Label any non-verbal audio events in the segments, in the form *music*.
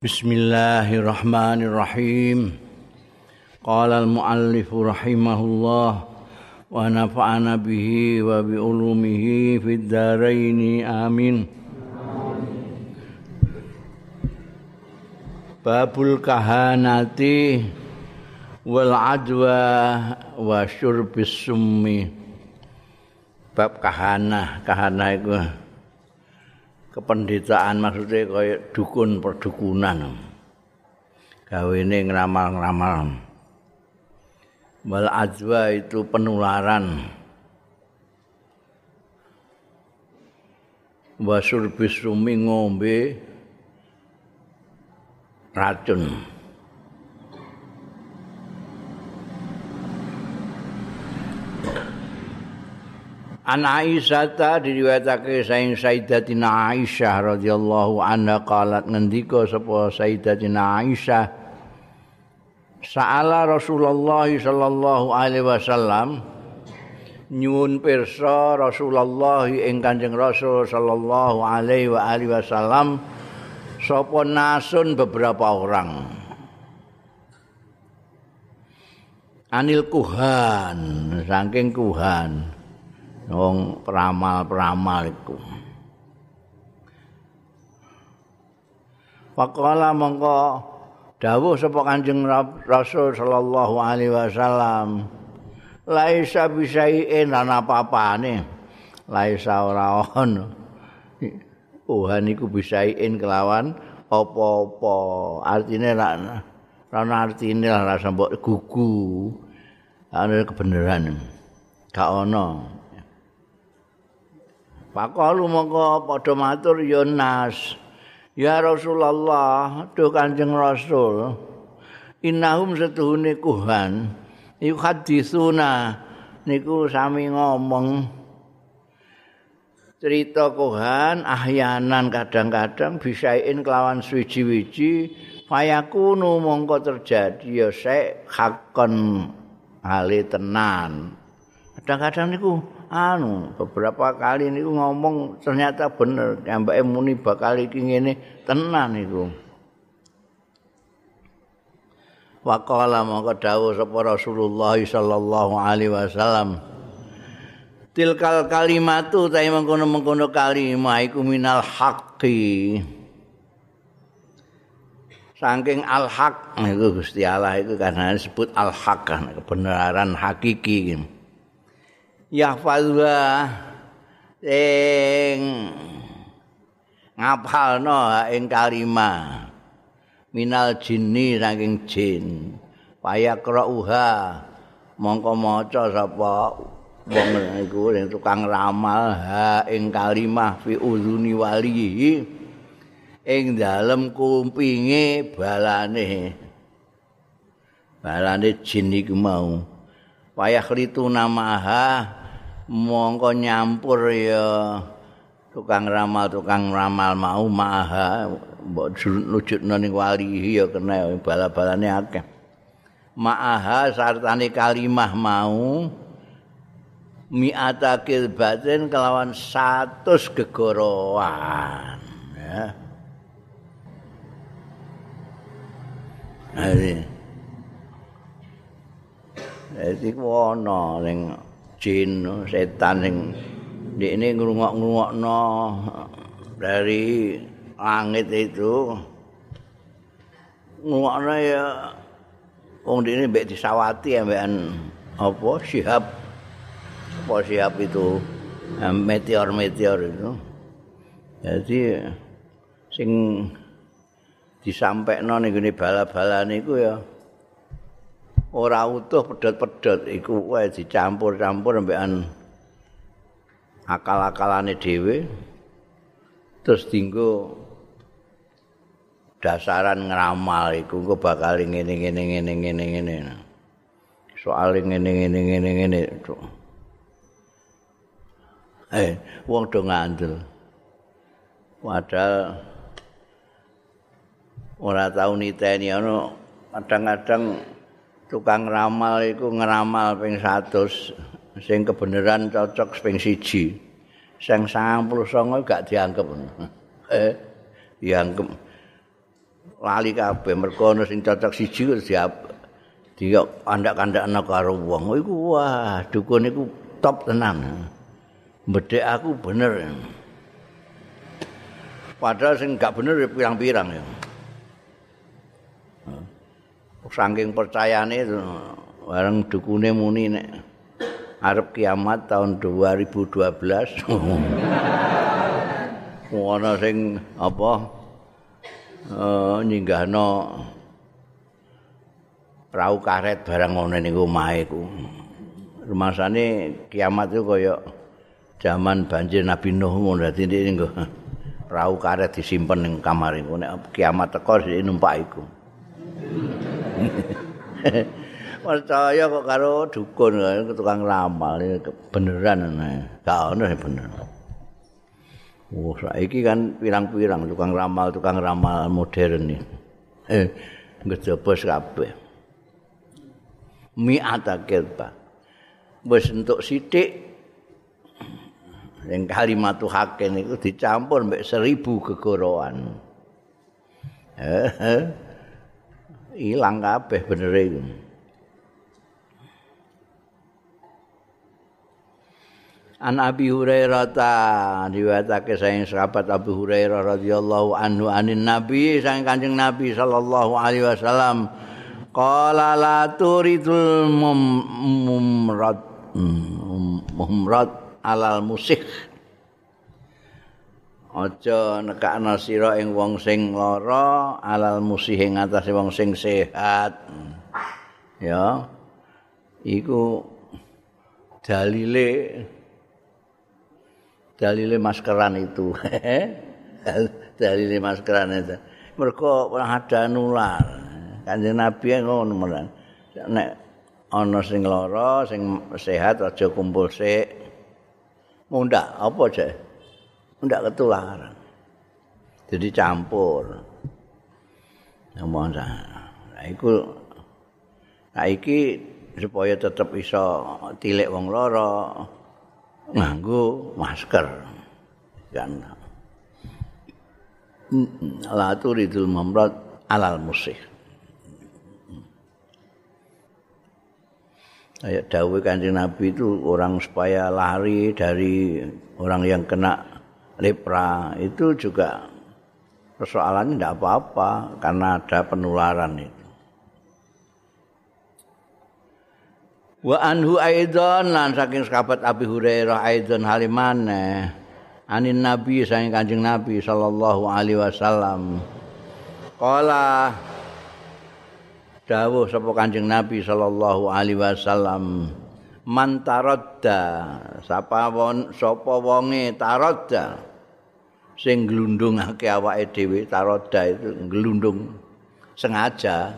Bismillahirrahmanirrahim. Qala al-muallif rahimahullah wa nafa'ana bihi wa bi ulumihi fid dharain amin. Babul kahanati wal adwa wa syurbis summi. Bab kahana, kahana itu kependetaan maksudnya kaya dukun perdukunan. Gawene ngeramal-ngeramal wal ajwa itu penularan. Wasur bisumi ngombe racun An Aisyah ta diriwayatake saing Sayyidatina Aisyah radhiyallahu anha qalat ngendika sapa Sayyidatina Aisyah Sa'ala Rasulullah sallallahu alaihi wasallam nyuwun pirsa Rasulullah ing Kanjeng Rasul sallallahu alaihi wa alihi wasallam sapa nasun beberapa orang. Anil kuhan saking kuhan wong peramal-peramal iku. Faqala mongko dawuh sapa Kanjeng Rasul sallallahu alaihi wasallam, laisa bisai'in ana apa-apane. Laisa ora ono. Tuhan iku bisai'in kelawan apa-apa. Artine ra ana artine ora sambok gugu. Ana kebenaran. Gak ono. Pakalu mongko padha matur ya Nas. Ya Rasulullah, duh Kanjeng Rasul. Innahum setuhune kuhan iku hadisuna niku sami ngomong cerita kuhan ahyanan kadang-kadang bisain kelawan suwi-wiji fayakunu mongko terjadi ya sek hakon hale tenan kadang-kadang niku anu beberapa kali niku ngomong ternyata bener ambake muni bakal iki ngene tenan niku Waqala maka dawuh sapa Rasulullah sallallahu alaihi wasallam Tilkal kalimatu ta mengkono-mengkono kalimah iku minal haqqi Saking al-haq niku Gusti Allah itu karena disebut al-haq kebenaran hakiki gitu. Yahfazwa sing ngapalno ing kalimah minal jinni saking jin. Payakrauha mongko maca sapa wong iku sing tukang ramal ha ing kalimah fi uzuni walihi. Ing dalem kumpinge balane. Balane jin iku mau. Payakritu namaha mongko nyampur ya tukang ramal tukang ramal mau maha mbok nujudno ning wali ya kena bala-balane akeh. Maaha sartane kalimah mau mi'ata kilbatin kelawan satus gegorowan ya. Jadi, jadi wono ning jin setan sing ini ngrungok-ngrungokno dari langit itu. Ngrungokno ya wong dene mbek disawati ambekan apa sihab apa sihab itu? Meteor-meteor itu. Jadi sing disampaikan ning bala-bala niku ya ora utuh pedhot-pedhot iku wae dicampur-campur ambekan akal-akalane dhewe. Terus dinggo dasaran ngramal iku engko bakal ngene ngene ngene ngene ngene. Soal ngene ngene ngene ngene eh wong do ngandel. Padahal ora tau niteni ana kadang-kadang tukang ramal iku ngeramal ping 100 sing kebenaran cocok ping 1 sing 99 gak dianggep. *laughs* Eh dianggep. Lali kabeh mergo ana sing cocok siji siap dia kandak-kandakna karo wong. Iku wah dukun iku top tenan. Bedek aku bener. Padahal sing gak bener pirang-pirang ya saking percayane bareng dukune muni nek arep kiamat tahun 2012 ana *laughs* sing apa nyinggahno perahu karet barang ngono niku omahe ku. Rumasane kiamat itu kaya zaman banjir Nabi Nuh ngono dadi niku perahu karet disimpen ning kamar iku nek kiamat teko numpak iku. *laughs* Percaya kok karo dukun tukang ramal beneran gak ono bener. Oh, saiki kan pirang-pirang tukang ramal, tukang ramal modern iki. Eh, ngejobos kabeh. Mi'ata kirba. Wis entuk sithik yang kalimat hakin itu dicampur mbek seribu kegoroan. Eh, hilang kabeh bener itu. An Abi Hurairah ta riwayatake saking sahabat Abu Hurairah radhiyallahu anhu anin Nabi saking Kanjeng Nabi sallallahu alaihi wasallam qala la turidul mumrad mumrad alal musik aja nekakno sira ing wong sing lara alal musih ing atase wong sing sehat ya iku dalile dalile maskeran itu. *laughs* dalile maskeran itu. Mergo ada nular. Kanjeng Nabi ngono menan. Nek ana sing lara, sing sehat aja kumpul sik. Mundak apa aja? Mundak ketularan. Jadi campur. Ngomong Nah, iku saiki supaya tetep iso tilik wong lara, nganggo masker kan la turidul mamrad alal musih Ayat dawuh kanjeng Nabi itu orang supaya lari dari orang yang kena lepra itu juga persoalannya tidak apa-apa karena ada penularan itu. Wa anhu aidon lan saking sahabat Abi Hurairah aidon halimane anin Nabi saking Kanjeng Nabi sallallahu alaihi wasallam. Qala dawuh sapa Kanjeng Nabi sallallahu alaihi wasallam man taradda sapa won sapa wonge taradda sing glundungake awake dhewe taradda itu glundung sengaja.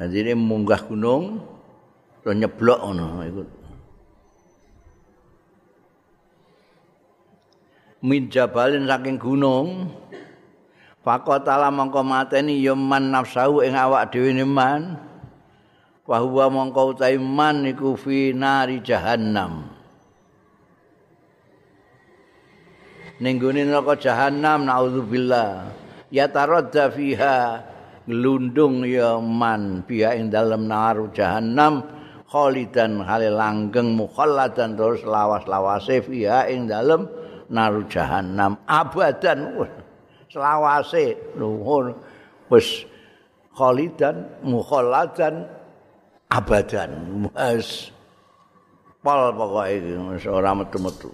Jadi ini munggah gunung, terus nyeblok ngono iku. Min jabalin saking gunung faqatala mongko mateni ya man nafsu ing awak dhewe man. Wa huwa mongko utahe man iku fi nari jahannam ning gone neraka jahannam naudzubillah. Ya taradda fiha glundung ya man biya ing dalem naru jahannam khalidan hale langgeng mukhalladan terus lawas-lawase fiha ing dalem naru jahannam. Abadan selawase nuhun wis khalidan mukhalladan abadan wis pol pokoke ora metu-metu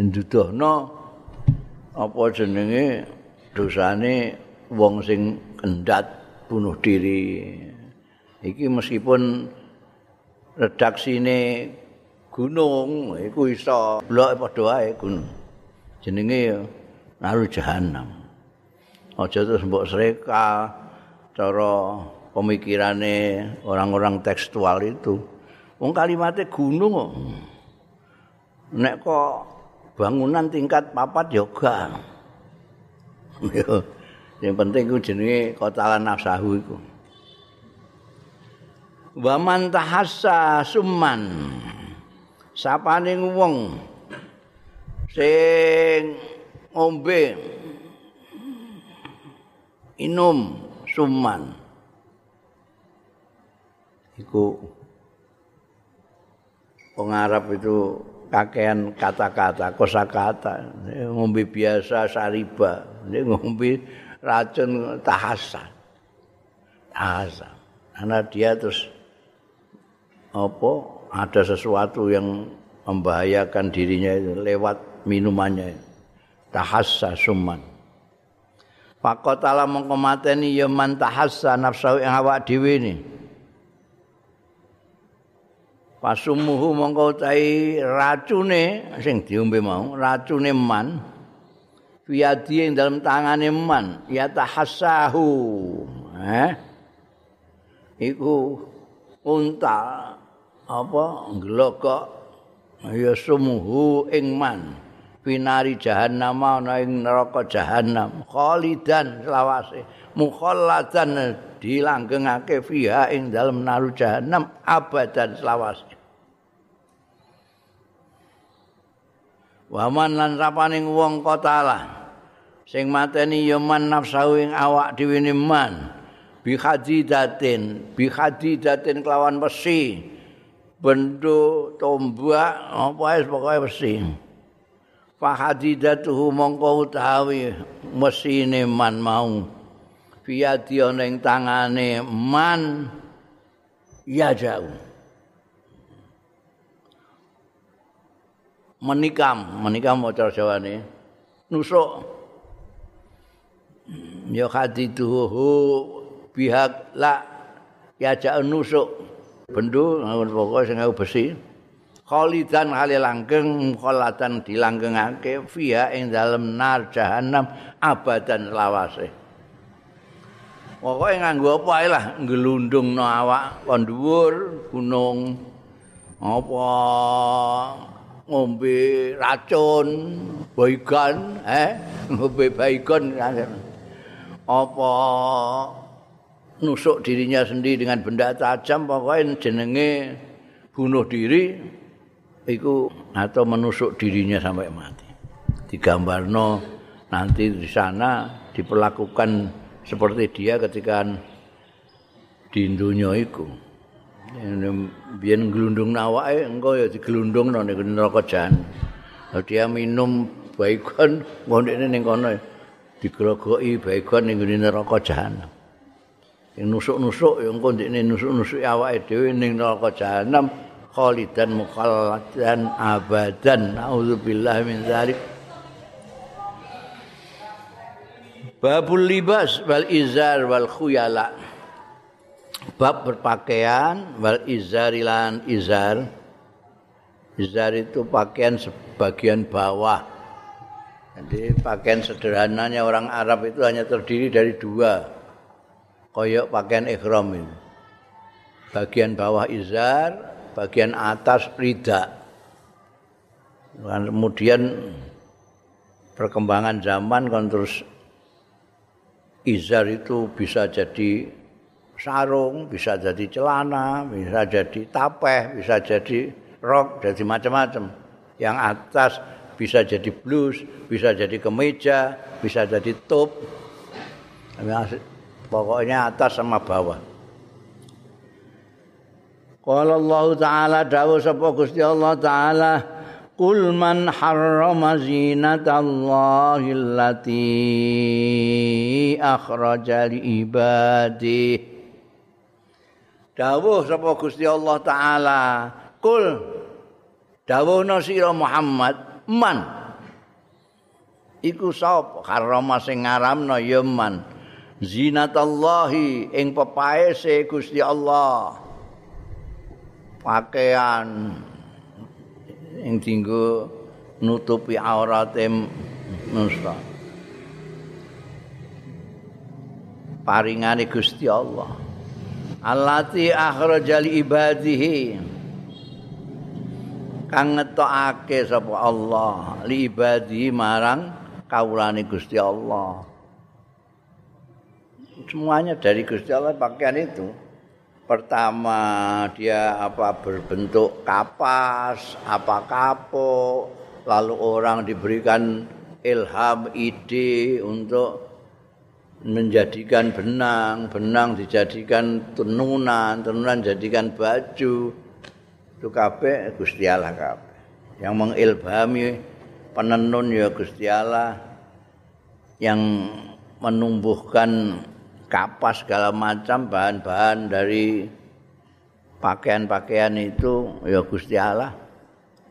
nduduhno apa jenenge dosane wong sing kendat bunuh diri. Iki meskipun redaksine gunung iku iso. Blok padha wae gunung. Jenenge naru jahanam. Aja terus mbok sreka cara pemikirane orang-orang tekstual itu. Wong kalimatnya gunung kok. Nek kok bangunan tingkat papat yoga yang penting ku jenenge kotalan nafsahu iku. Wa man tahassa summan. Sapane wong sing ngombe inum suman iku wong Arab itu kakean kata-kata kosakata. Ngombe biasa sariba. Ngombe racun tahasa. Tahasa. Karena dia terus apa ada sesuatu yang membahayakan dirinya lewat minumannya. Tahassa suman. Pakotala mongko mateni ya man tahassa nafsu yang awak dhewe ni Pasumuhu mongko tai racune sing diombe mau racune man. Fiadi ing dalam tangane man ya tahassahu eh? Iku unta apa glogok ya sumuhu ing man finari jahannam ana ing neraka jahannam. Khalidan selawase. Mukhalladan dilanggengake fiha ing dalem naru jahannam abadan selawase. Waman lan rapaning wong kotala sing mateni ya man nafsu ing awak dhewe man bi hadidatin bi hadidatin kelawan besi bendu tombak apa wis pokoke besi fahadidatuhu mongko utawi mesine man mau. Fiati ana ing tangane man ya jauh. Menikam menikam maca jawane. Nusuk. Ya hadituhu pihak la ya jauh nusuk. Bendu pokoknya sing besi khalidan hale langgeng kholatan dilanggengake fiha ing dalem nar jahanam abadan lawase. Pokoke nganggo apa ae lah ngelundungno awak kon dhuwur gunung apa ngombe racun baikan eh ngombe baikan apa nusuk dirinya sendiri dengan benda tajam pokoknya jenenge bunuh diri iku atau menusuk dirinya sampai mati. Digambarno nanti di sana diperlakukan seperti dia ketika di dunia iku. Biyen glundung nawake engko ya diglundungno ning neraka jan. Dia minum baikon *laughs* ngene ning kono digrogoki baikon ning neraka jahanam. Yang nusuk-nusuk ya engko ndekne nusuk-nusuk awake dhewe ning neraka jahanam. Khalidan mukhalladan abadan. Naudzubillah min dzalik babul libas wal izar wal khuyala. Bab berpakaian wal izar lan izar. Izar itu pakaian sebagian bawah. Jadi pakaian sederhananya orang Arab itu hanya terdiri dari dua. Koyok pakaian ikhram ini bagian bawah izar bagian atas rida. Kemudian perkembangan zaman kan terus izar itu bisa jadi sarung, bisa jadi celana, bisa jadi tapeh, bisa jadi rok, jadi macam-macam. Yang atas bisa jadi blus, bisa jadi kemeja, bisa jadi top. Pokoknya atas sama bawah. Qala Allah Ta'ala dawuh sapa Gusti Allah Ta'ala Qul man harrama zinatallahi allati akhraja li ibadi. Dawuh sapa Gusti Allah Ta'ala Qul dawuhna sira Muhammad man. Iku sapa? Harrama sing ngaramna ya man. Zinatallahi ing pepaese Gusti Allah pakaian yang tinggu nutupi aurate manusia. Paringane Gusti Allah. Allati akhrajal ibadihi. Kang ngetokake sapa Allah li ibadihi marang kawulane Gusti Allah. Semuanya dari Gusti Allah pakaian itu pertama dia apa berbentuk kapas, apa kapuk, lalu orang diberikan ilham ide untuk menjadikan benang, benang dijadikan tenunan, tenunan dijadikan baju. Itu kabeh Gusti Allah kabeh. Yang mengilhami penenun ya Gusti Allah. Yang menumbuhkan kapas segala macam bahan-bahan dari pakaian-pakaian itu ya Gusti Allah.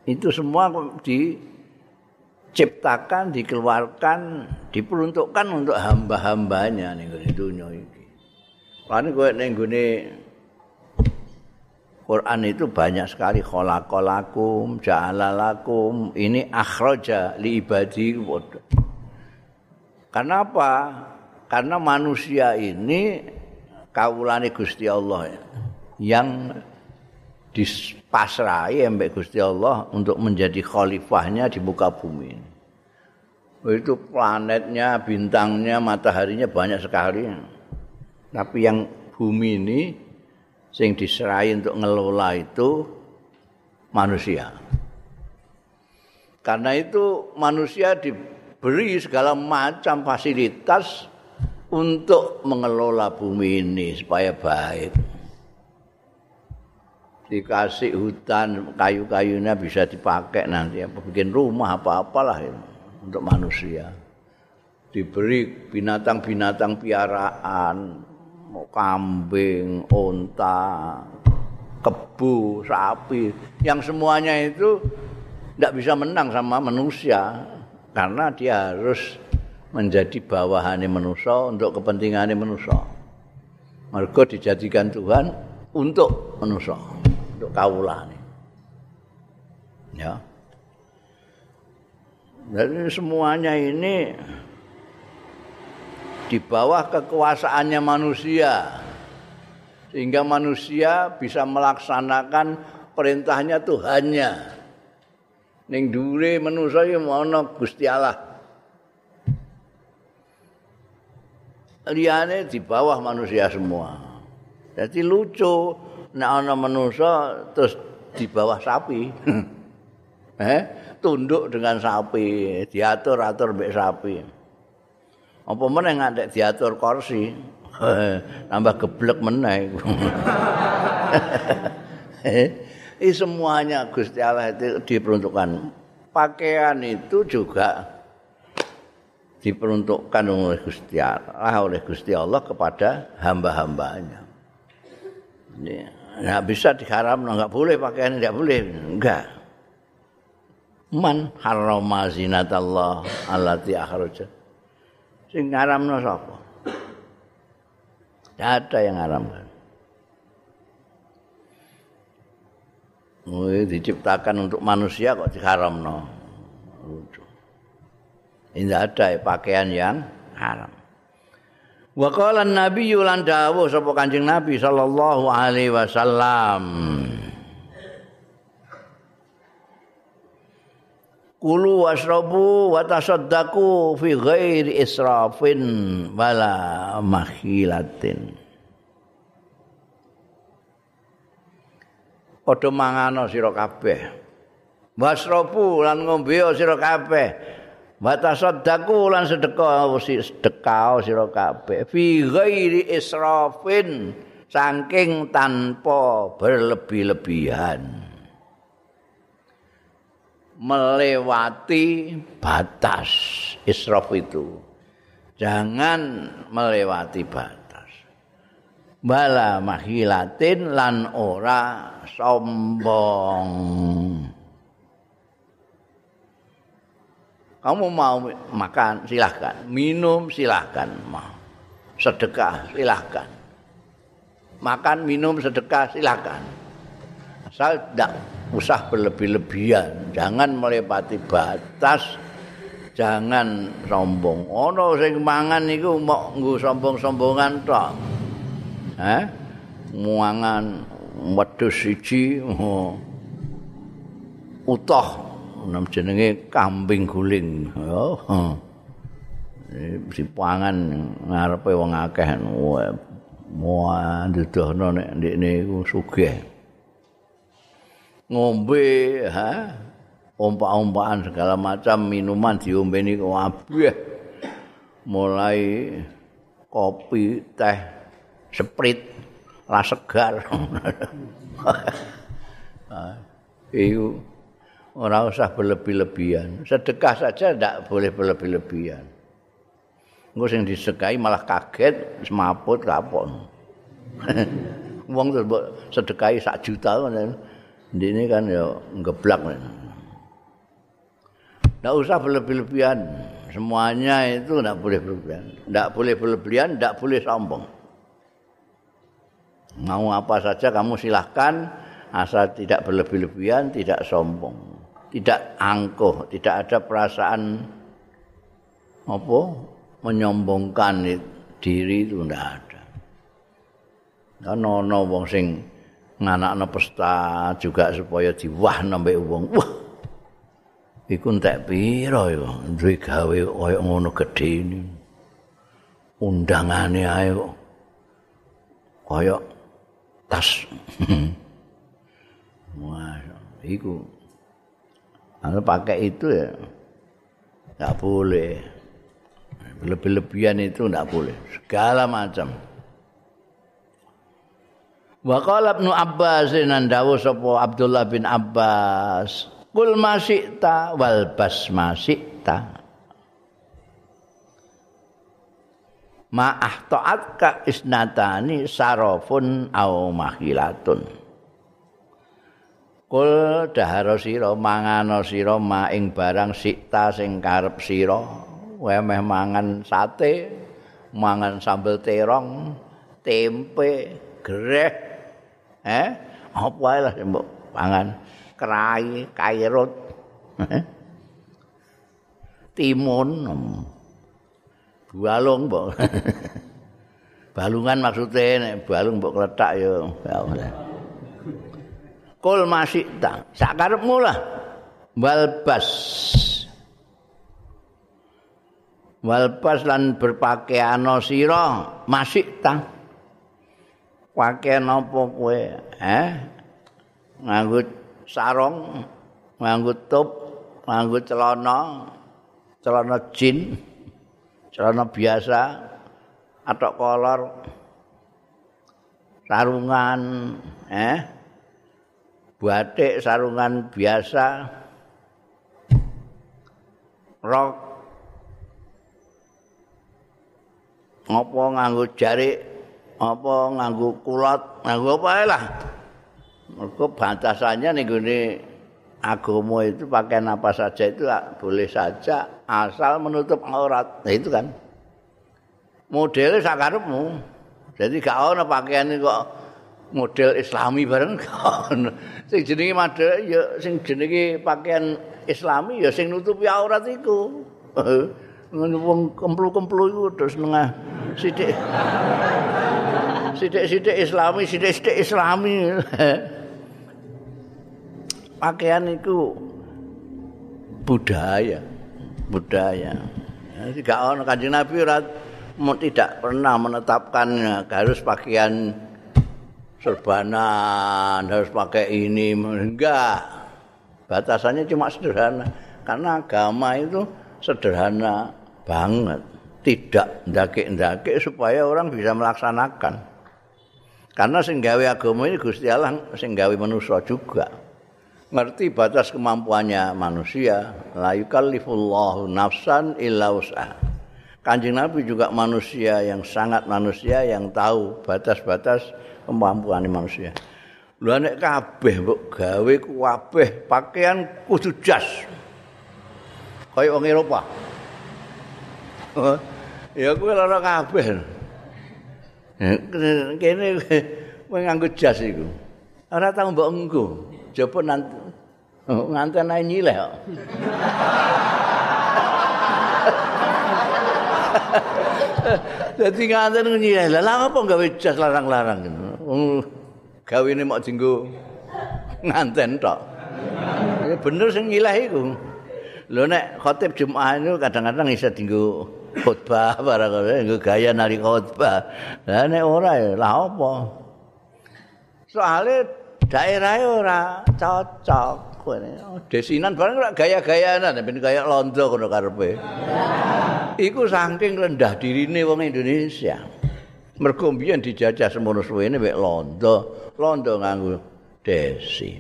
Itu semua di diciptakan, dikeluarkan, diperuntukkan untuk hamba-hambanya nih di dunia ini. Karena gue nenggune Quran itu banyak sekali kholakolakum, ja'alalakum, ini akhraja li ibadi. Karena apa? Karena manusia ini kaulane Gusti Allah yang dipasrai mbek Gusti Allah untuk menjadi khalifahnya di muka bumi. Itu planetnya, bintangnya, mataharinya banyak sekali. Tapi yang bumi ini sing diserai untuk ngelola itu manusia. Karena itu manusia diberi segala macam fasilitas untuk mengelola bumi ini supaya baik. dikasih hutan kayu-kayunya bisa dipakai nanti. Bikin rumah apa-apalah itu untuk manusia. Diberi binatang-binatang piaraan mau kambing, onta, kebu, sapi. Yang semuanya itu tidak bisa menang sama manusia karena dia harus menjadi bawahan manusia untuk kepentingan manusia mereka dijadikan Tuhan untuk manusia untuk kaulah Ya. Jadi semuanya ini di bawah kekuasaannya manusia. Sehingga manusia bisa melaksanakan perintahnya Tuhannya. Ning dure manusia ya ana Gusti Allah. Liane di bawah manusia semua. Jadi lucu nek ana manusa terus di bawah sapi. *laughs* eh, tunduk dengan sapi, diatur-atur mbek sapi. Apa meneh ngantek diatur kursi, *laughs* nambah geblek meneh. *laughs* Ini semuanya Gusti Allah itu diperuntukkan. Pakaian itu juga diperuntukkan oleh Gusti Allah, oleh Gusti Allah kepada hamba-hambanya. Nggak bisa diharam nggak boleh pakaian tidak boleh. Enggak man harama zinatallah allati akhraja. Sing ngaramno sapa? Ada yang haramkan Oh, diciptakan untuk manusia kok diharamno. Ini ada pakaian yang haram. Wa qala an-nabi lan dawuh sapa Kanjeng Nabi sallallahu alaihi wasallam. Kulu wasrabu wa tasaddaqu fi ghairi israfin wala makhilatin. Padha mangano sira kabeh. Wasrabu lan ngombe sira kabeh. Wa tasaddaqu lan sedekah sedekah sira kabeh. Fi ghairi israfin saking tanpa berlebih-lebihan. Melewati batas israf itu. Jangan melewati batas. Bala mahilatin lan ora sombong Kamu mau makan silahkan, minum silahkan, mau sedekah silahkan, makan minum sedekah silahkan. Asal tidak usah berlebih-lebihan, jangan melewati batas, jangan sombong. Ono sing mangan niku mau nggo sombong-sombongan tok. Hah? Muangan wedhus siji, oh. utuh nam jenenge kambing guling. Oh si pangan ngarepe wong akeh. Mua dudono nek ndekne iku sugih. Ngombe ha? Ompak-ompakan segala macam minuman diombeni kabeh mulai kopi, teh, sprit, lah segar. *laughs* Iku ora usah berlebih-lebihan. Sedekah saja tidak boleh berlebih-lebihan. Engko sing disekai malah kaget, semaput kapon. *laughs* Wong terus sedekahi sak juta. Ini kan ya ngeblak. Tidak usah berlebih-lebihan. Semuanya itu tidak boleh berlebihan. Tidak boleh berlebihan, tidak boleh sombong. Mau apa saja kamu silahkan. Asal tidak berlebih-lebihan, tidak sombong. Tidak angkuh, tidak ada perasaan apa menyombongkan diri itu tidak ada. Kan ono wong sing nganakno pesta juga supaya diwah nambe wong. Wah. Iku entek pira ya duwe gawe kaya ngono gedhe ini. Undangane ae kok kaya tas. *laughs* Wah, iku. Kalau pakai itu ya enggak boleh. Lebih-lebihan itu enggak boleh. Segala macam. Wa qala Ibnu Abbas nan dawuh sapa Abdullah bin Abbas, "Kul masyita wal bas masyita." Ma ahtaat ka isnatani sarafun au mahilatun. Kul dahara sira mangano sira ma ing barang sikta sing karep sira, wemeh mangan sate, mangan sambel terong, tempe, greh, Eh? Apa wae lah mbok pangan kerai, kairut. Timun. Balung mbok. *laughs* Balungan maksudnya balung mbok kletak ya. Kul masih ta. Sakarepmu lah. Walbas. Walbas lan berpakaian sira masih ta. pakaian apa kowe eh nganggo sarung nganggo top nganggo celana celana jin celana biasa atau kolor sarungan eh batik sarungan biasa rok ngopo nganggo jarik apa nganggo kulot, nganggo apa lah. Mergo batasannya ning agama itu pakaian apa saja itu boleh saja asal menutup aurat. Nah itu kan. Modelnya sakarepmu. Jadi gak ono pakaian kok model islami bareng gak *laughs* ono. Sing jenenge model ya sing jenenge pakaian islami ya sing nutupi aurat iku. *laughs* Wong kemplu-kemplu iku terus nengah sithik. *laughs* Sithik-sithik islami, sithik-sithik islami. Pakaian itu budaya, budaya. Jadi gak ono Kanjeng Nabi ora tidak pernah menetapkan harus pakaian serbanan, harus pakai ini, enggak. Batasannya cuma sederhana. Karena agama itu sederhana banget. Tidak ndakik-ndakik supaya orang bisa melaksanakan. Karena sing gawe agama ini Gusti Allah sing gawe manusia juga. Ngerti batas kemampuannya manusia. La yukallifullahu nafsan illa usaha. Kanjeng Nabi juga manusia yang sangat manusia yang tahu batas-batas kemampuan manusia. Lu nek kabeh mbok gawe kabeh pakaian kudu jas. Kayak wong Eropa. ya kuwi lara kabeh. kene kowe nganggo jas iku. Ora tau mbok engko. Jaba nanti oh, nganten ae nyileh kok. *laughs* Dadi nganten nyileh. Lah apa gawe jas larang-larang ngono. Oh, gawene mok dinggo nganten tok. Ya bener sing nyileh iku. Lho nek khotib Jumat itu kadang-kadang bisa dinggo khutbah *laughs* barang nggo gaya nari khutbah. Lah nek ora ya lah apa? Soale daerah ora cocok. kowe desinan barang ora gaya-gayanan ben kaya londo ngono karepe iku saking rendah dirine wong Indonesia mergo mbiyen dijajah semono suwene mek londo londo nganggo desi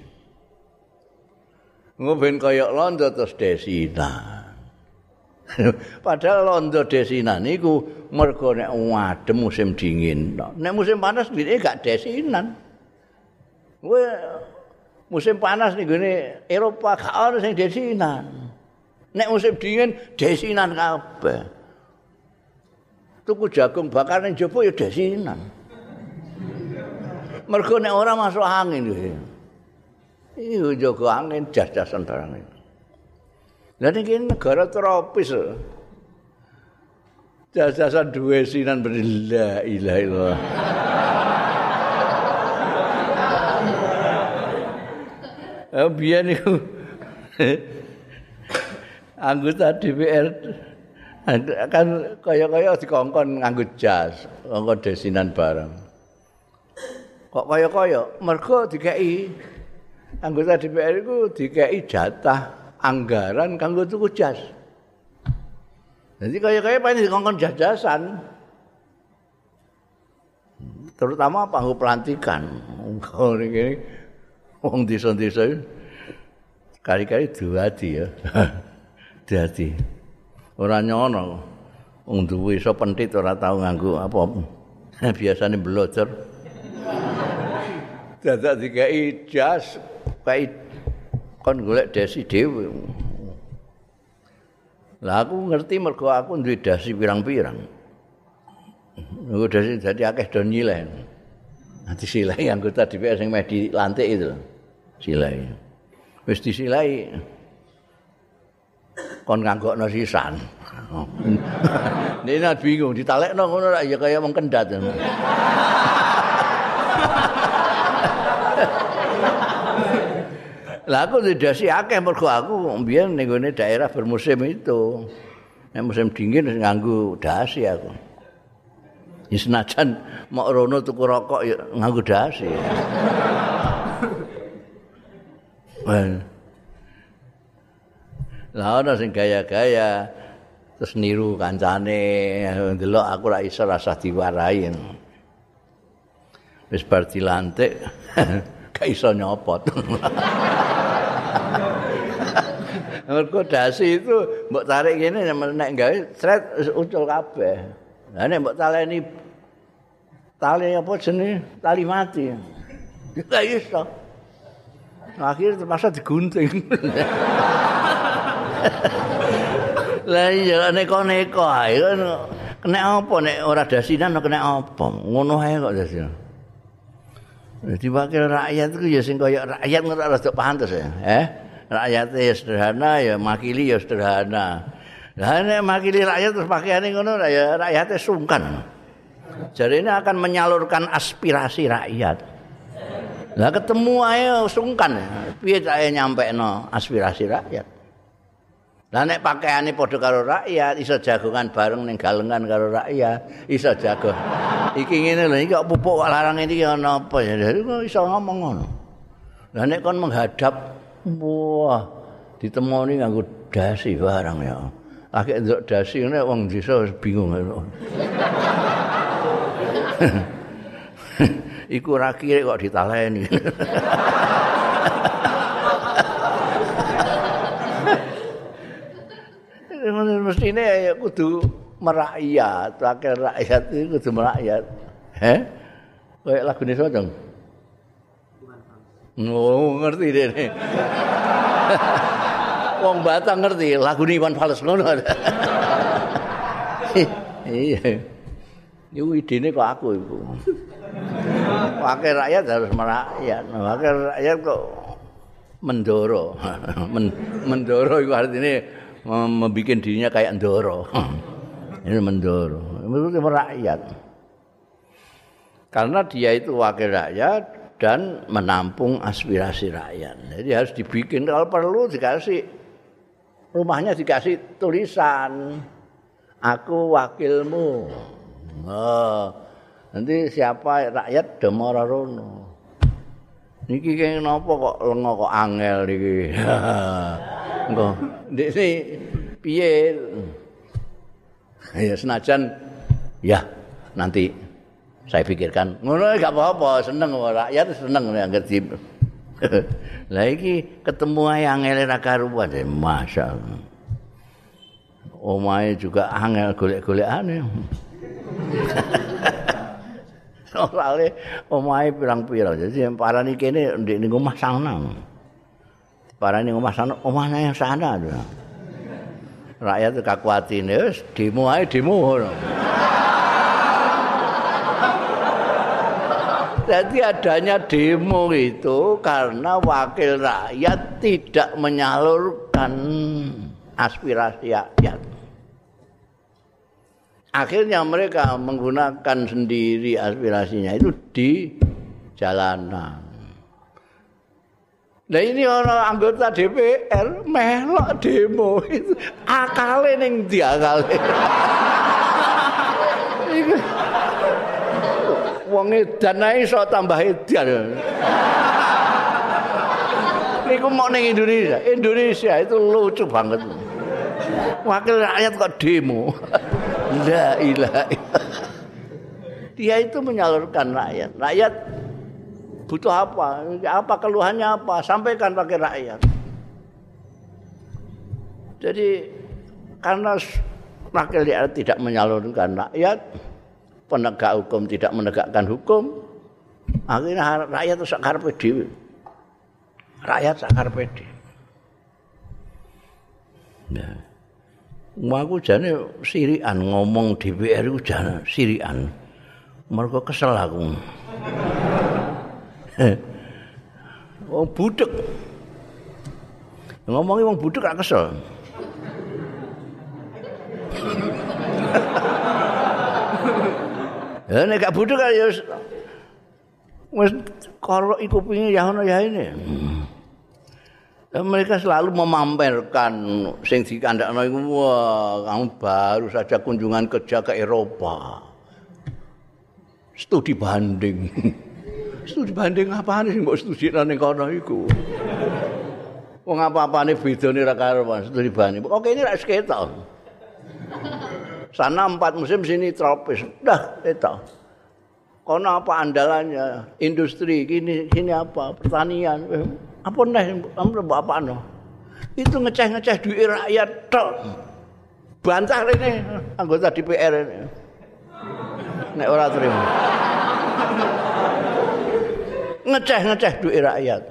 ngoben kaya londo terus desinan *laughs* Padahal londo desinan niku mergo nek wadem musim dingin. Nek musim panas dhewe gak desinan. Kowe musim panas ning gone Eropa gak ono sing desinan. Nek musim dingin desinan kabeh. Tuku jagung bakar ning jopo ya desinan. Mergo nek ora masuk angin iki. Iki jago angin jas-jasan barang iki. Lah niki negara tropis. Jajasan duwe sinan la ilaha illallah. Eh biyen niku *laughs* anggota DPR kan kaya-kaya dikongkon nganggo jas, nganggo desinan bareng. Kok kaya-kaya mergo dikai anggota DPR iku dikai jatah anggaran kanggo tuku jas. Jadi kaya-kaya paling dikongkon jajasan. Terutama panggung pelantikan. Ini, wong desa-desa kali-kali duati ya. *laughs* Duati. Ora nyono. Wong duwe iso pentit ora tau nganggo apa. *laughs* Biasane blocer. *laughs* Dadak dikai jas, kayak kon golek dasi dhewe. Lah aku ngerti mergo aku duwe dasi pirang-pirang. Nggo dasi dadi akeh do nyileh. Nanti silai anggota DPR sing meh dilantik itu. Silai. Wis disilai. Kon nganggokno sisan. Ini bingung ditalekno ngono ya kaya wong kendat. Lah aku didasi akeh mergo aku mbiyen ning daerah bermusim itu. Nek musim dingin nganggo dasi aku. Ya senajan mok rono tuku rokok ya nganggo dasi. Lah ana sing gaya-gaya terus niru kancane ndelok aku ora iso rasa diwarai. Wis bar dilantik *laughs* gak iso nyopot. *laughs* Mergo dasi itu mbok tarik ngene nek gawe sret ucul kabeh. Lah nek mbok taleni tali apa jenenge? Tali mati. *laughs* Gak iso. Akhir terpaksa digunting. *laughs* Lah iya nek neko ae kena apa nek ora dasinan kena apa? Ngono ae kok dasinan. Jadi wakil rakyat itu ya sing kaya rakyat ngerti rada pantes ya. Eh? Rakyat ya sederhana ya makili ya sederhana. Lah nek makili rakyat terus pakaiane ngono ya rakyatnya sungkan. Jadi ini akan menyalurkan aspirasi rakyat. Lah ketemu ae sungkan. Piye cake nyampekno aspirasi rakyat? Lah nek pakaiane padha karo rakyat, iso jagongan bareng ning galengan karo rakyat, iso jago. Iki ngene lho, iki kok pupuk kok larang iki ana apa ya? Kok iso ngomong ngono. Lah nek kon menghadap wah ditemoni nganggo dasi barang ya. Akeh nduk dasi ngene wong desa bingung. *laughs* Iku ora kok ditaleni. *laughs* mestine ya kudu merakyat, wakil rakyat itu kudu merakyat. Heh? Kayak lagu ini sodong? Oh, ngerti deh. *laughs* Wong Batang ngerti lagu ini Iwan Fals ngono. *laughs* iya. Ini ide kok aku ibu. Wakil rakyat harus merakyat. Wakil rakyat kok mendoro. *laughs* mendoro itu artinya membuat dirinya kayak ndoro. Ini mendoro. Menurut rakyat. Karena dia itu wakil rakyat dan menampung aspirasi rakyat. Jadi harus dibikin kalau perlu dikasih rumahnya dikasih tulisan aku wakilmu. Oh, nanti siapa rakyat demora rono. Niki kene napa kok lenga kok angel niki. *laughs* Engko ndekne piye? Ya senajan ya nanti saya pikirkan ngono gak apa-apa seneng rakyat seneng anggere di *laughs* Lah iki ketemu ae angel ra karuan ya masyaallah. Omahe juga angel golek-golekane. *laughs* *laughs* Soale omahe pirang-pirang. Jadi yang parani kene ndek ning omah sana. Parani omah sana, yang sana. Rakyat kakuatine wis demo ae demo ngono. *laughs* Jadi adanya demo itu karena wakil rakyat tidak menyalurkan aspirasi rakyat. Akhirnya mereka menggunakan sendiri aspirasinya itu di jalanan. Nah ini orang anggota DPR melok demo itu akalnya neng dia akalnya. *laughs* wong edan ae iso tambah edan. Niku mau ning Indonesia. Indonesia itu lucu banget. Wakil rakyat kok demo. La ilaha Dia itu menyalurkan rakyat. Rakyat butuh apa? Apa keluhannya apa? Sampaikan pakai rakyat. Jadi karena wakil rakyat tidak menyalurkan rakyat, penegak hukum tidak menegakkan hukum akhirnya rakyat itu sakar pedi rakyat sakar pedi ya aku jane sirian ngomong DPR itu jane sirian mereka kesel aku. *laughs* Oh budek. Ngomongin wong budek gak kesel. *laughs* Ya nek gak kan ya wis kalau iku pingin ya ono ya ini. Dan mereka selalu memamerkan sing dikandakno iku wah kamu baru saja kunjungan kerja ke Eropa. Studi banding. *laughs* studi banding apa nih mbok studi nang kono iku. Wong apa-apane bedane ra karo studi banding. Oke ini ra seketok. sana empat musim sini tropis dah itu kono apa andalannya industri gini sini apa pertanian eh, apa nih kamu apa no itu ngeceh ngeceh duit rakyat tok. Bantah ini anggota DPR ini. Nek ora terima. Ngeceh ngeceh duit rakyat.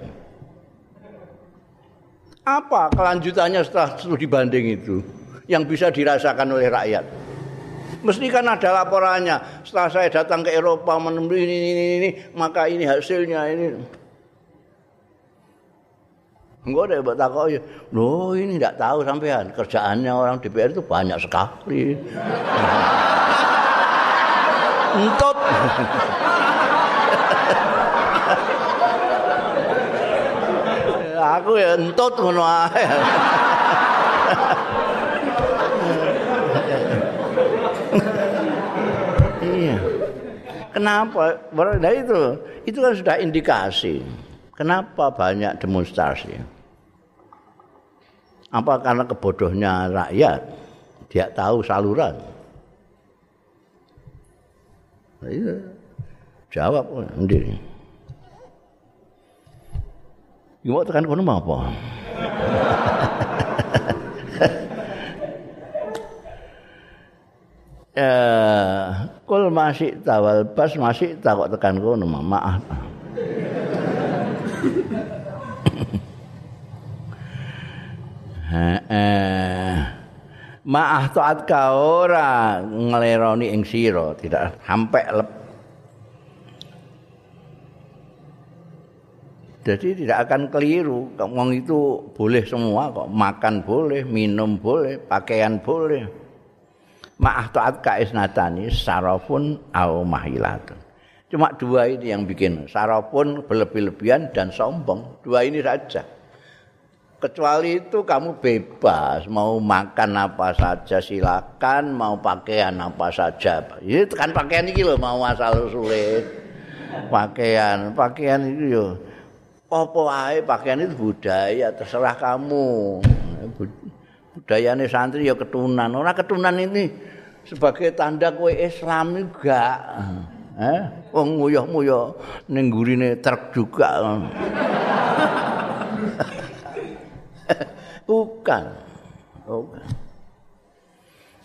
Apa kelanjutannya setelah studi banding itu yang bisa dirasakan oleh rakyat? Mesti kan ada laporannya. Setelah saya datang ke Eropa menemui ini, ini, ini, maka ini hasilnya ini. Enggak ada buat takut ya. Loh ini tidak tahu sampean kerjaannya orang DPR itu banyak sekali. *laughs* Entut. Aku ya entut ngono ae. iya. Kenapa? Nah itu, itu kan sudah indikasi. Kenapa banyak demonstrasi? Apa karena kebodohnya rakyat? Dia tahu saluran. Itu. Jawab sendiri. Gimana tekan kono apa? ya *laughs* kul masih tawal pas masih takut tekan kono maaf eh maah taat ka ora ngleroni ing sira tidak sampai lep Jadi tidak akan keliru, ngomong itu boleh semua kok, makan boleh, minum boleh, pakaian boleh. ma'ah ta'at ka'isnatani sarafun au mahilatun. Cuma dua ini yang bikin sarafun berlebih-lebihan dan sombong. Dua ini saja. Kecuali itu kamu bebas mau makan apa saja silakan, mau pakaian apa saja. Itu kan pakaian ini loh mau asal sulit. Pakaian, pakaian itu yo. Apa wae pakaian itu budaya terserah kamu. Budayane santri ya ketunan. Ora ketunan ini sebagai tanda kowe Islam juga. Eh wong nguyuh-nguyuh ning gurine truk juga bukan. Bukan.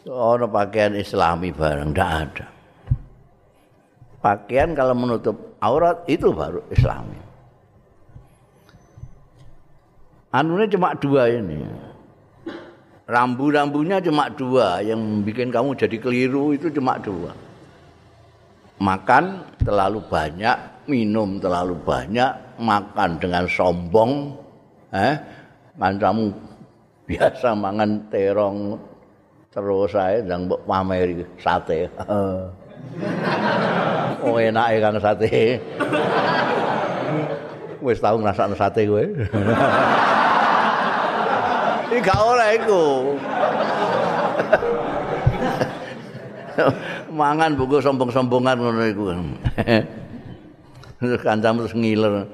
Orang pakaian islami barang tidak ada. Pakaian kalau menutup aurat itu baru islami. Anunya cuma dua ini. Rambu-rambunya cuma dua, yang bikin kamu jadi keliru itu cuma dua. Makan terlalu banyak, minum terlalu banyak, makan dengan sombong, eh, kancamu biasa mangan terong terus saya dan pameri sate. *laughs* oh enak kan sate. Wis tau ngrasakno sate kowe. *laughs* Iki gak ora iku. *laughs* Mangan buku sombong-sombongan ngono iku. Terus kancam terus ngiler.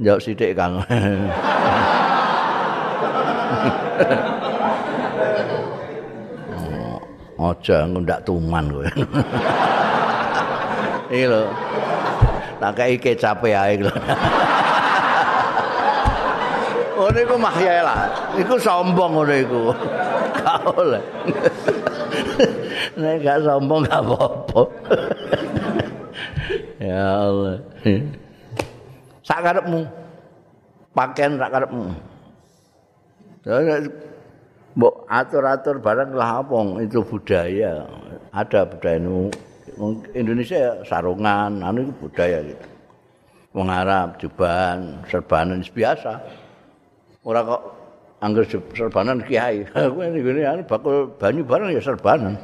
Njok sithik Kang. *laughs* Aja oh, ngundak tuman kowe. *laughs* Iki lho. Tak kei kecap ae lho. *laughs* Oh niku mahya lah. Iku sombong ngono iku. Gak oleh. Nek gak sombong gak apa-apa. ya Allah. Sak karepmu. Pakaian sak karepmu. Mbok atur-atur barang lah apa itu budaya. Ada budaya Indonesia sarungan, anu itu budaya gitu. Wong Arab jubahan, serbanan biasa. ora kok angger serbanan kiai. *laughs* Aku ngene anu bakul banyu bareng ya serbanan.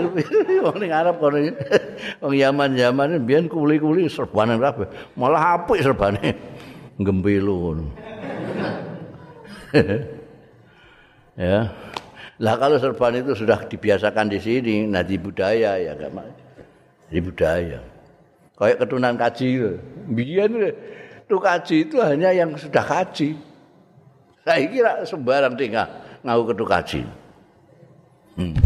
*laughs* Wong ning Arab kono. Wong Yaman-Yaman biyen kuli-kuli serbanan kabeh. Malah apik serbane. Gembelu. *laughs* ya. Lah kalau serban itu sudah dibiasakan di sini, nah di budaya ya enggak Di budaya. Kayak ketunan kaji. Biyen itu kaji itu hanya yang sudah kaji. Saya kira sembarang tinggal ngau ketu kaji. Hmm.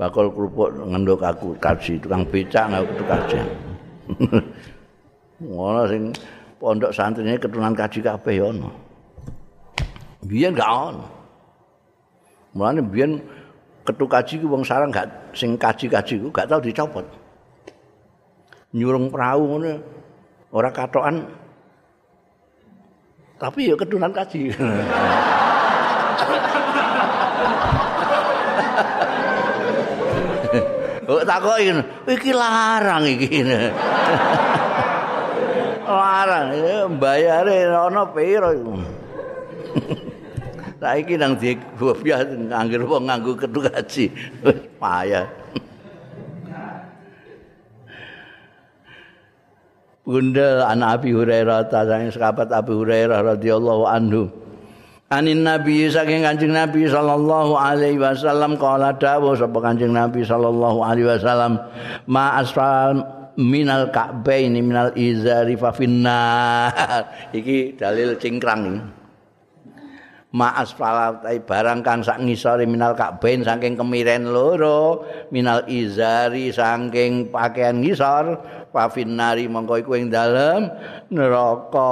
Bakal kerupuk ngendok aku kaji, tukang becak ngau ketu kaji. *laughs* Ngono sing pondok santrinya keturunan kaji kabeh ono. Biyen gak ono. Mulane biyen ketu kaji ku wong sarang gak sing kaji-kaji ku gak tau dicopot. Nyurung perahu ngono ora katokan tapi ya kedunan kaji. *laughs* Kok takoki iki larang iki. *laughs* larang bayare ana piro iku. *laughs* Saiki nang di biasa nganggur wong nganggo kedu kaji. Payah. Bunda anak Abi Hurairah ta saking sahabat Abi Hurairah radhiyallahu anhu. Anin Nabi saking Kanjeng Nabi sallallahu alaihi wasallam kala dawuh sapa Kanjeng Nabi sallallahu alaihi wasallam ma asfal minal ka'baini minal izari fa *laughs* iki dalil cingkrang iki ma asfal barang kang sak ngisore minal ka'bain saking kemiren loro minal izari saking pakaian ngisor pafin nari mongko iku ing dalem neraka.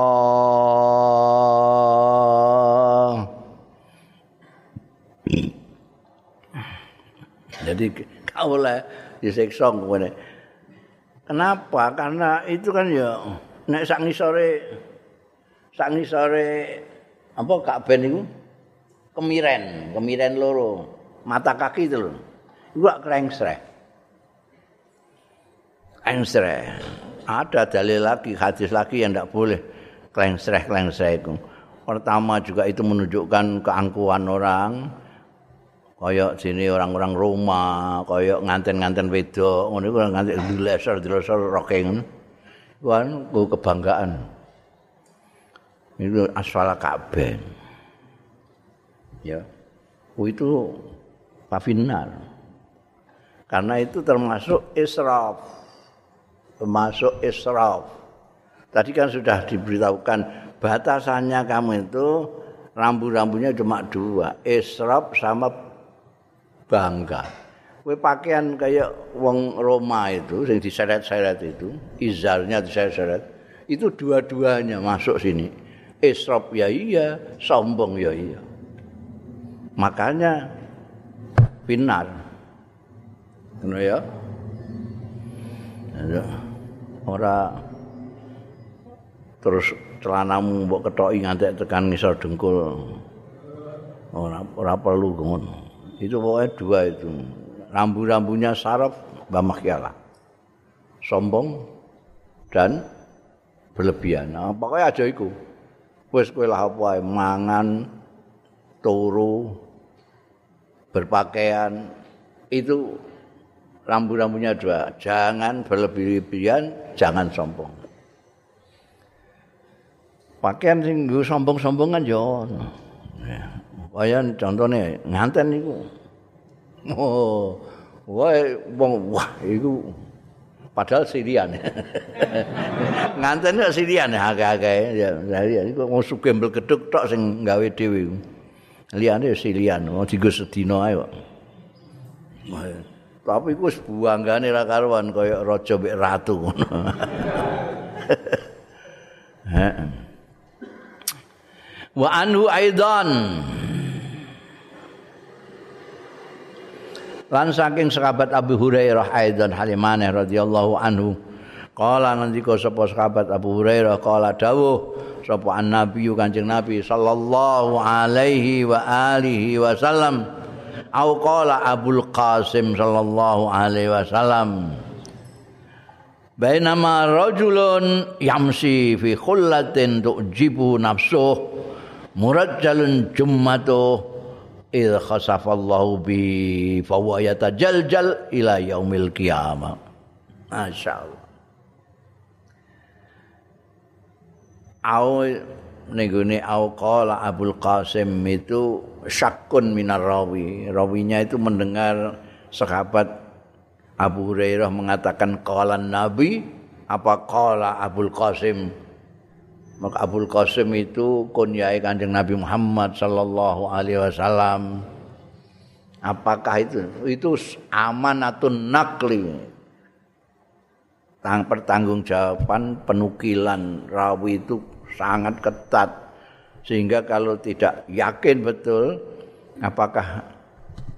Jadi kau lah disiksa ngene kenapa? Karena itu kan ya nek sak ngisore sak ngisore apa gak ben iku kemiren kemiren loro mata kaki itu lho iku gak krengsreh engsreh. Ada dalil lagi, hadis lagi yang tidak boleh klengsreh-klengsreh itu. Pertama juga itu menunjukkan keangkuhan orang. Kayak sini orang-orang Roma, kayak nganten-nganten wedo, ngono iku nganten dileser-dileser rocking. Wan ku kebanggaan. Itu asfal Ka'bah. Ya. Itu pafinar. Karena itu termasuk israf. termasuk israf Tadi kan sudah diberitahukan batasannya kamu itu rambu-rambunya cuma dua, esrop sama bangga. Kue pakaian kayak wong Roma itu, yang diseret-seret itu, izarnya diseret-seret, itu dua-duanya masuk sini. Esrop ya iya, sombong ya iya. Makanya binar. Ngono ya. Ora terus celanamu mbok ketoki nganti tekan ngisor dengkul. Ora ora perlu ngono. Itu pokoknya dua itu. Rambu-rambunya saraf Mbah Makyala. Sombong dan berlebihan. Nah, pokoknya aja iku. Wis kowe lah apa mangan turu berpakaian itu rambu-rambunya dua. Jangan berlebihan, jangan sombong. Pakaian sing sombong-sombongan yo. Kaya contohnya nganten niku. Oh, wong wah iku padahal sirian. *laughs* nganten kok sirian akeh-akeh ya. Ya iku wong sugembel geduk tok sing gawe dhewe. liyane silian mau digo sedina ae kok tapi iku wis buanggane ra karuan kaya raja mek ratu ngono *laughs* wa anhu aidan lan saking sahabat Abu Hurairah aidan halimane radhiyallahu anhu Kala nanti kau sapa sahabat Abu Hurairah kala dawuh sapa annabi kanjeng nabi sallallahu alaihi wa alihi wasallam au qala abul qasim sallallahu alaihi wasallam bainama rajulun yamsi fi khullatin tujibu nafsuh murajjalun jummatu idh khasafallahu bi fa huwa yatajaljal ila yaumil qiyamah masyaallah au nenggone au qala Abdul Qasim itu syakun minar rawi. Rawinya itu mendengar sahabat Abu Hurairah mengatakan qala Nabi apa qala Abdul Qasim. Maka Abdul Qasim itu kunyai Kanjeng Nabi Muhammad sallallahu alaihi wasallam. Apakah itu? Itu amanatun nakli. Tang pertanggungjawaban penukilan rawi itu sangat ketat sehingga kalau tidak yakin betul apakah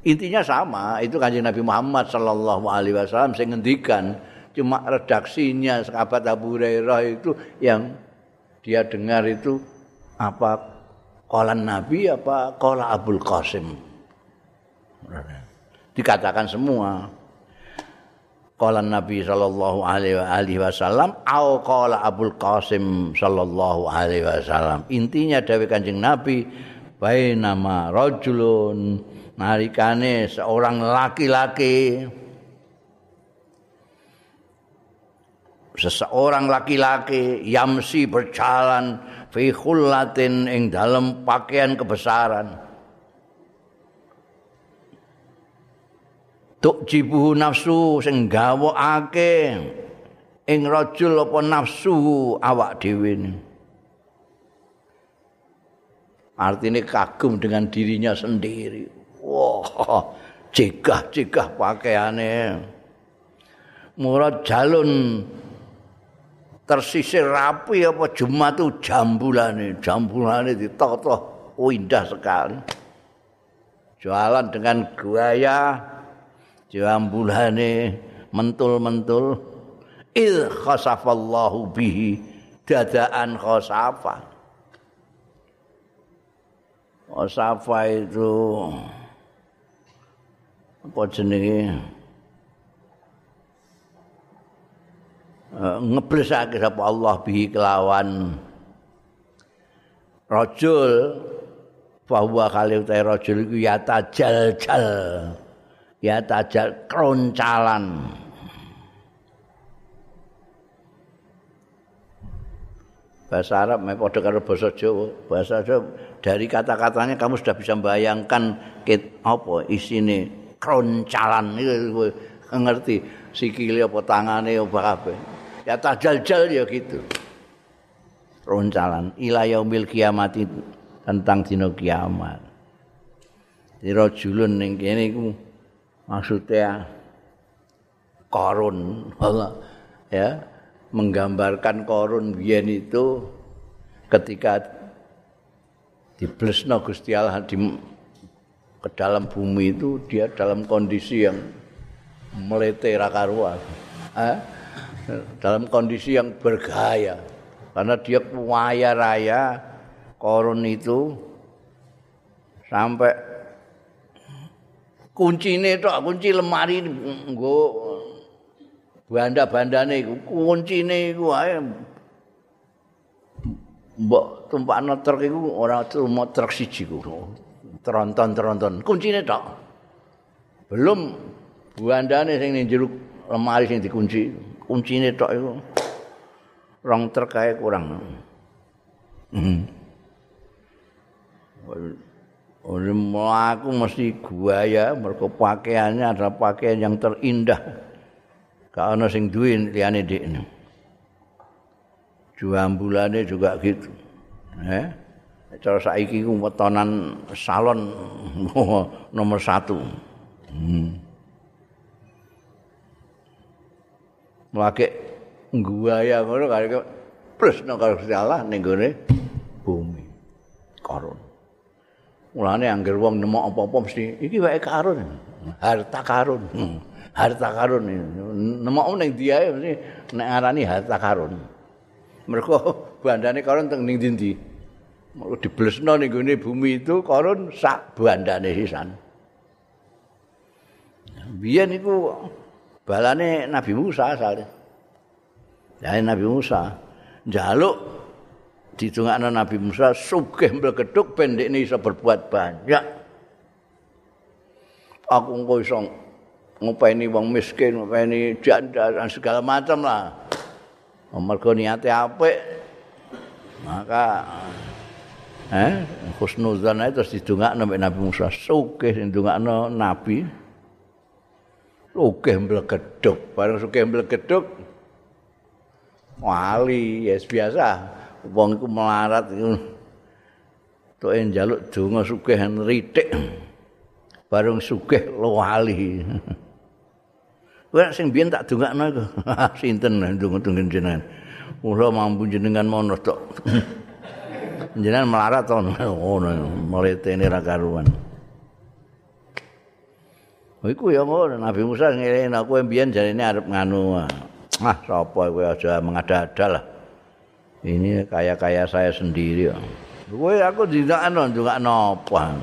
intinya sama itu kanjeng Nabi Muhammad Shallallahu Alaihi Wasallam saya ngendikan cuma redaksinya sahabat Abu Hurairah itu yang dia dengar itu apa kolan Nabi apa kola Abul Qasim. Dikatakan semua. Qala Nabi sallallahu alaihi wasallam au qala Abdul Qasim sallallahu alaihi wasallam. Intinya dawuh Kanjeng Nabi bainama rajulun narikane seorang laki-laki seseorang laki-laki yamsi berjalan fi khullatin ing dalam pakaian kebesaran. Tuk jibuhu nafsu sing gawokake ing rajul apa nafsu awak dhewe artinya kagum dengan dirinya sendiri. Wah cegah-cegah pakaiannya murad jalun tersisir rapi apa jumat jambulane jambulane ditata. Oh indah sekali. Jualan dengan gaya jambulane mentul-mentul. Il khasafallahu bihi dadaan khasafa. Khasafa itu apa jenenge ngeblesake sapa Allah bihi kelawan. Rajul bahwa kali utai rajul iku ya tajal jal ya tajal kroncalan. Bahasa Arab me padha karo basa Jawa. Bahasa Jawa dari kata-katanya kamu sudah bisa membayangkan kit apa isine kroncalan. Itu ngerti. Sikile apa tangane apa kabeh ya tajal-jal ya gitu roncalan ila yaumil kiamat tentang dina kiamat Dira julun ning kene maksudnya korun ya menggambarkan korun biyen itu ketika diblesno Gusti Allah di ke dalam bumi itu dia dalam kondisi yang melete rakaruan eh? Dalam kondisi yang bergaya. Karena dia kaya raya korun itu sampai kuncine tok kunci lemari nggo banda-bandane iku kuncine iku ae. Mbok tumpakno truk iku ora cuma truk siji ku. Tronton-tronton. Kuncine tok. Belum bandane sing ning jero lemari sing dikunci kuncine tok iku rong truk kae kurang hmm. Aku mesti guaya mergo pakaiannya adalah pakaian yang terindah. Gak ana sing duwe liyane dekne. Juambulane juga gitu. Eh? Cara saiki ku wetonan salon *laughs* nomor satu. Hmm. Lagi guaya ngono karo plus nang karo Allah ning bumi. Karun. Mulane angger wong nemok apa-apa mesti iki wae karun. Harta karun. Hmm. Harta karun. Nemok ning dia mesti nek ngarani harta karun. Mergo bandane karun teng ning ndi? Mergo diblesno ning gone bumi itu karun sak bandane sisan. Biyen iku balane Nabi Musa asale. Ya Nabi Musa njaluk didongakno Nabi Musa sugih mlegeduk pendek ini bisa berbuat banyak. Aku engko iso ngopeni wong miskin, ngopeni janda dan segala macam lah. Mergo niate apik. Maka eh husnuzan terus didongakno Nabi Musa sugih didongakno Nabi. Sugih mlegeduk, bareng sugih mlegeduk wali. Ya biasa. wong iku melarat iku. Tok njaluk donga sugih ritik bareng sugih luwali kowe sing biyen tak dongakno iku? *laughs* Sinten ndonga-ndonga jenengan? Kula mampu jenengan mono tok. *laughs* Jenengan melarat to ngono mletene ra karuan Iku ya ngono Nabi Musa ngeleng aku mbiyen jarene arep nganu. Ah, sapa kowe aja mengada-ada lah. ini kaya-kaya saya sendiri. Kowe aku didakno ndongakno apa?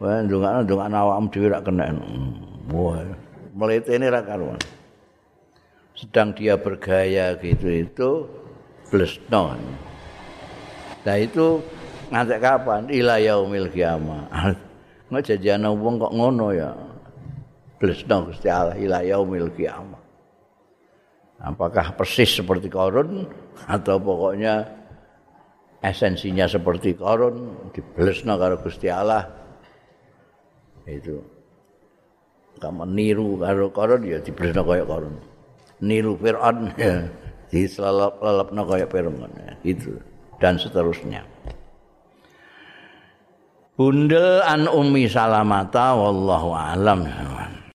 Kowe ndongakno ndongakno awakmu dhewe ra kena. Wah, mletene ra karuan. Sedang dia bergaya gitu itu blesno. Nah itu ngantek kapan? Ila yaumil kiamah. Nggak jajan wong kok ngono ya. Blesno Gusti Allah ila yaumil apakah persis seperti korun atau pokoknya esensinya seperti korun diblesno karo Gusti Allah? Itu. Kamu niru karo korun ya diblesno kaya korun niru Fir'aun ya diselelep-lelepno kaya Fir'aun itu dan seterusnya Bundel an Umi Salamata wallahu alam.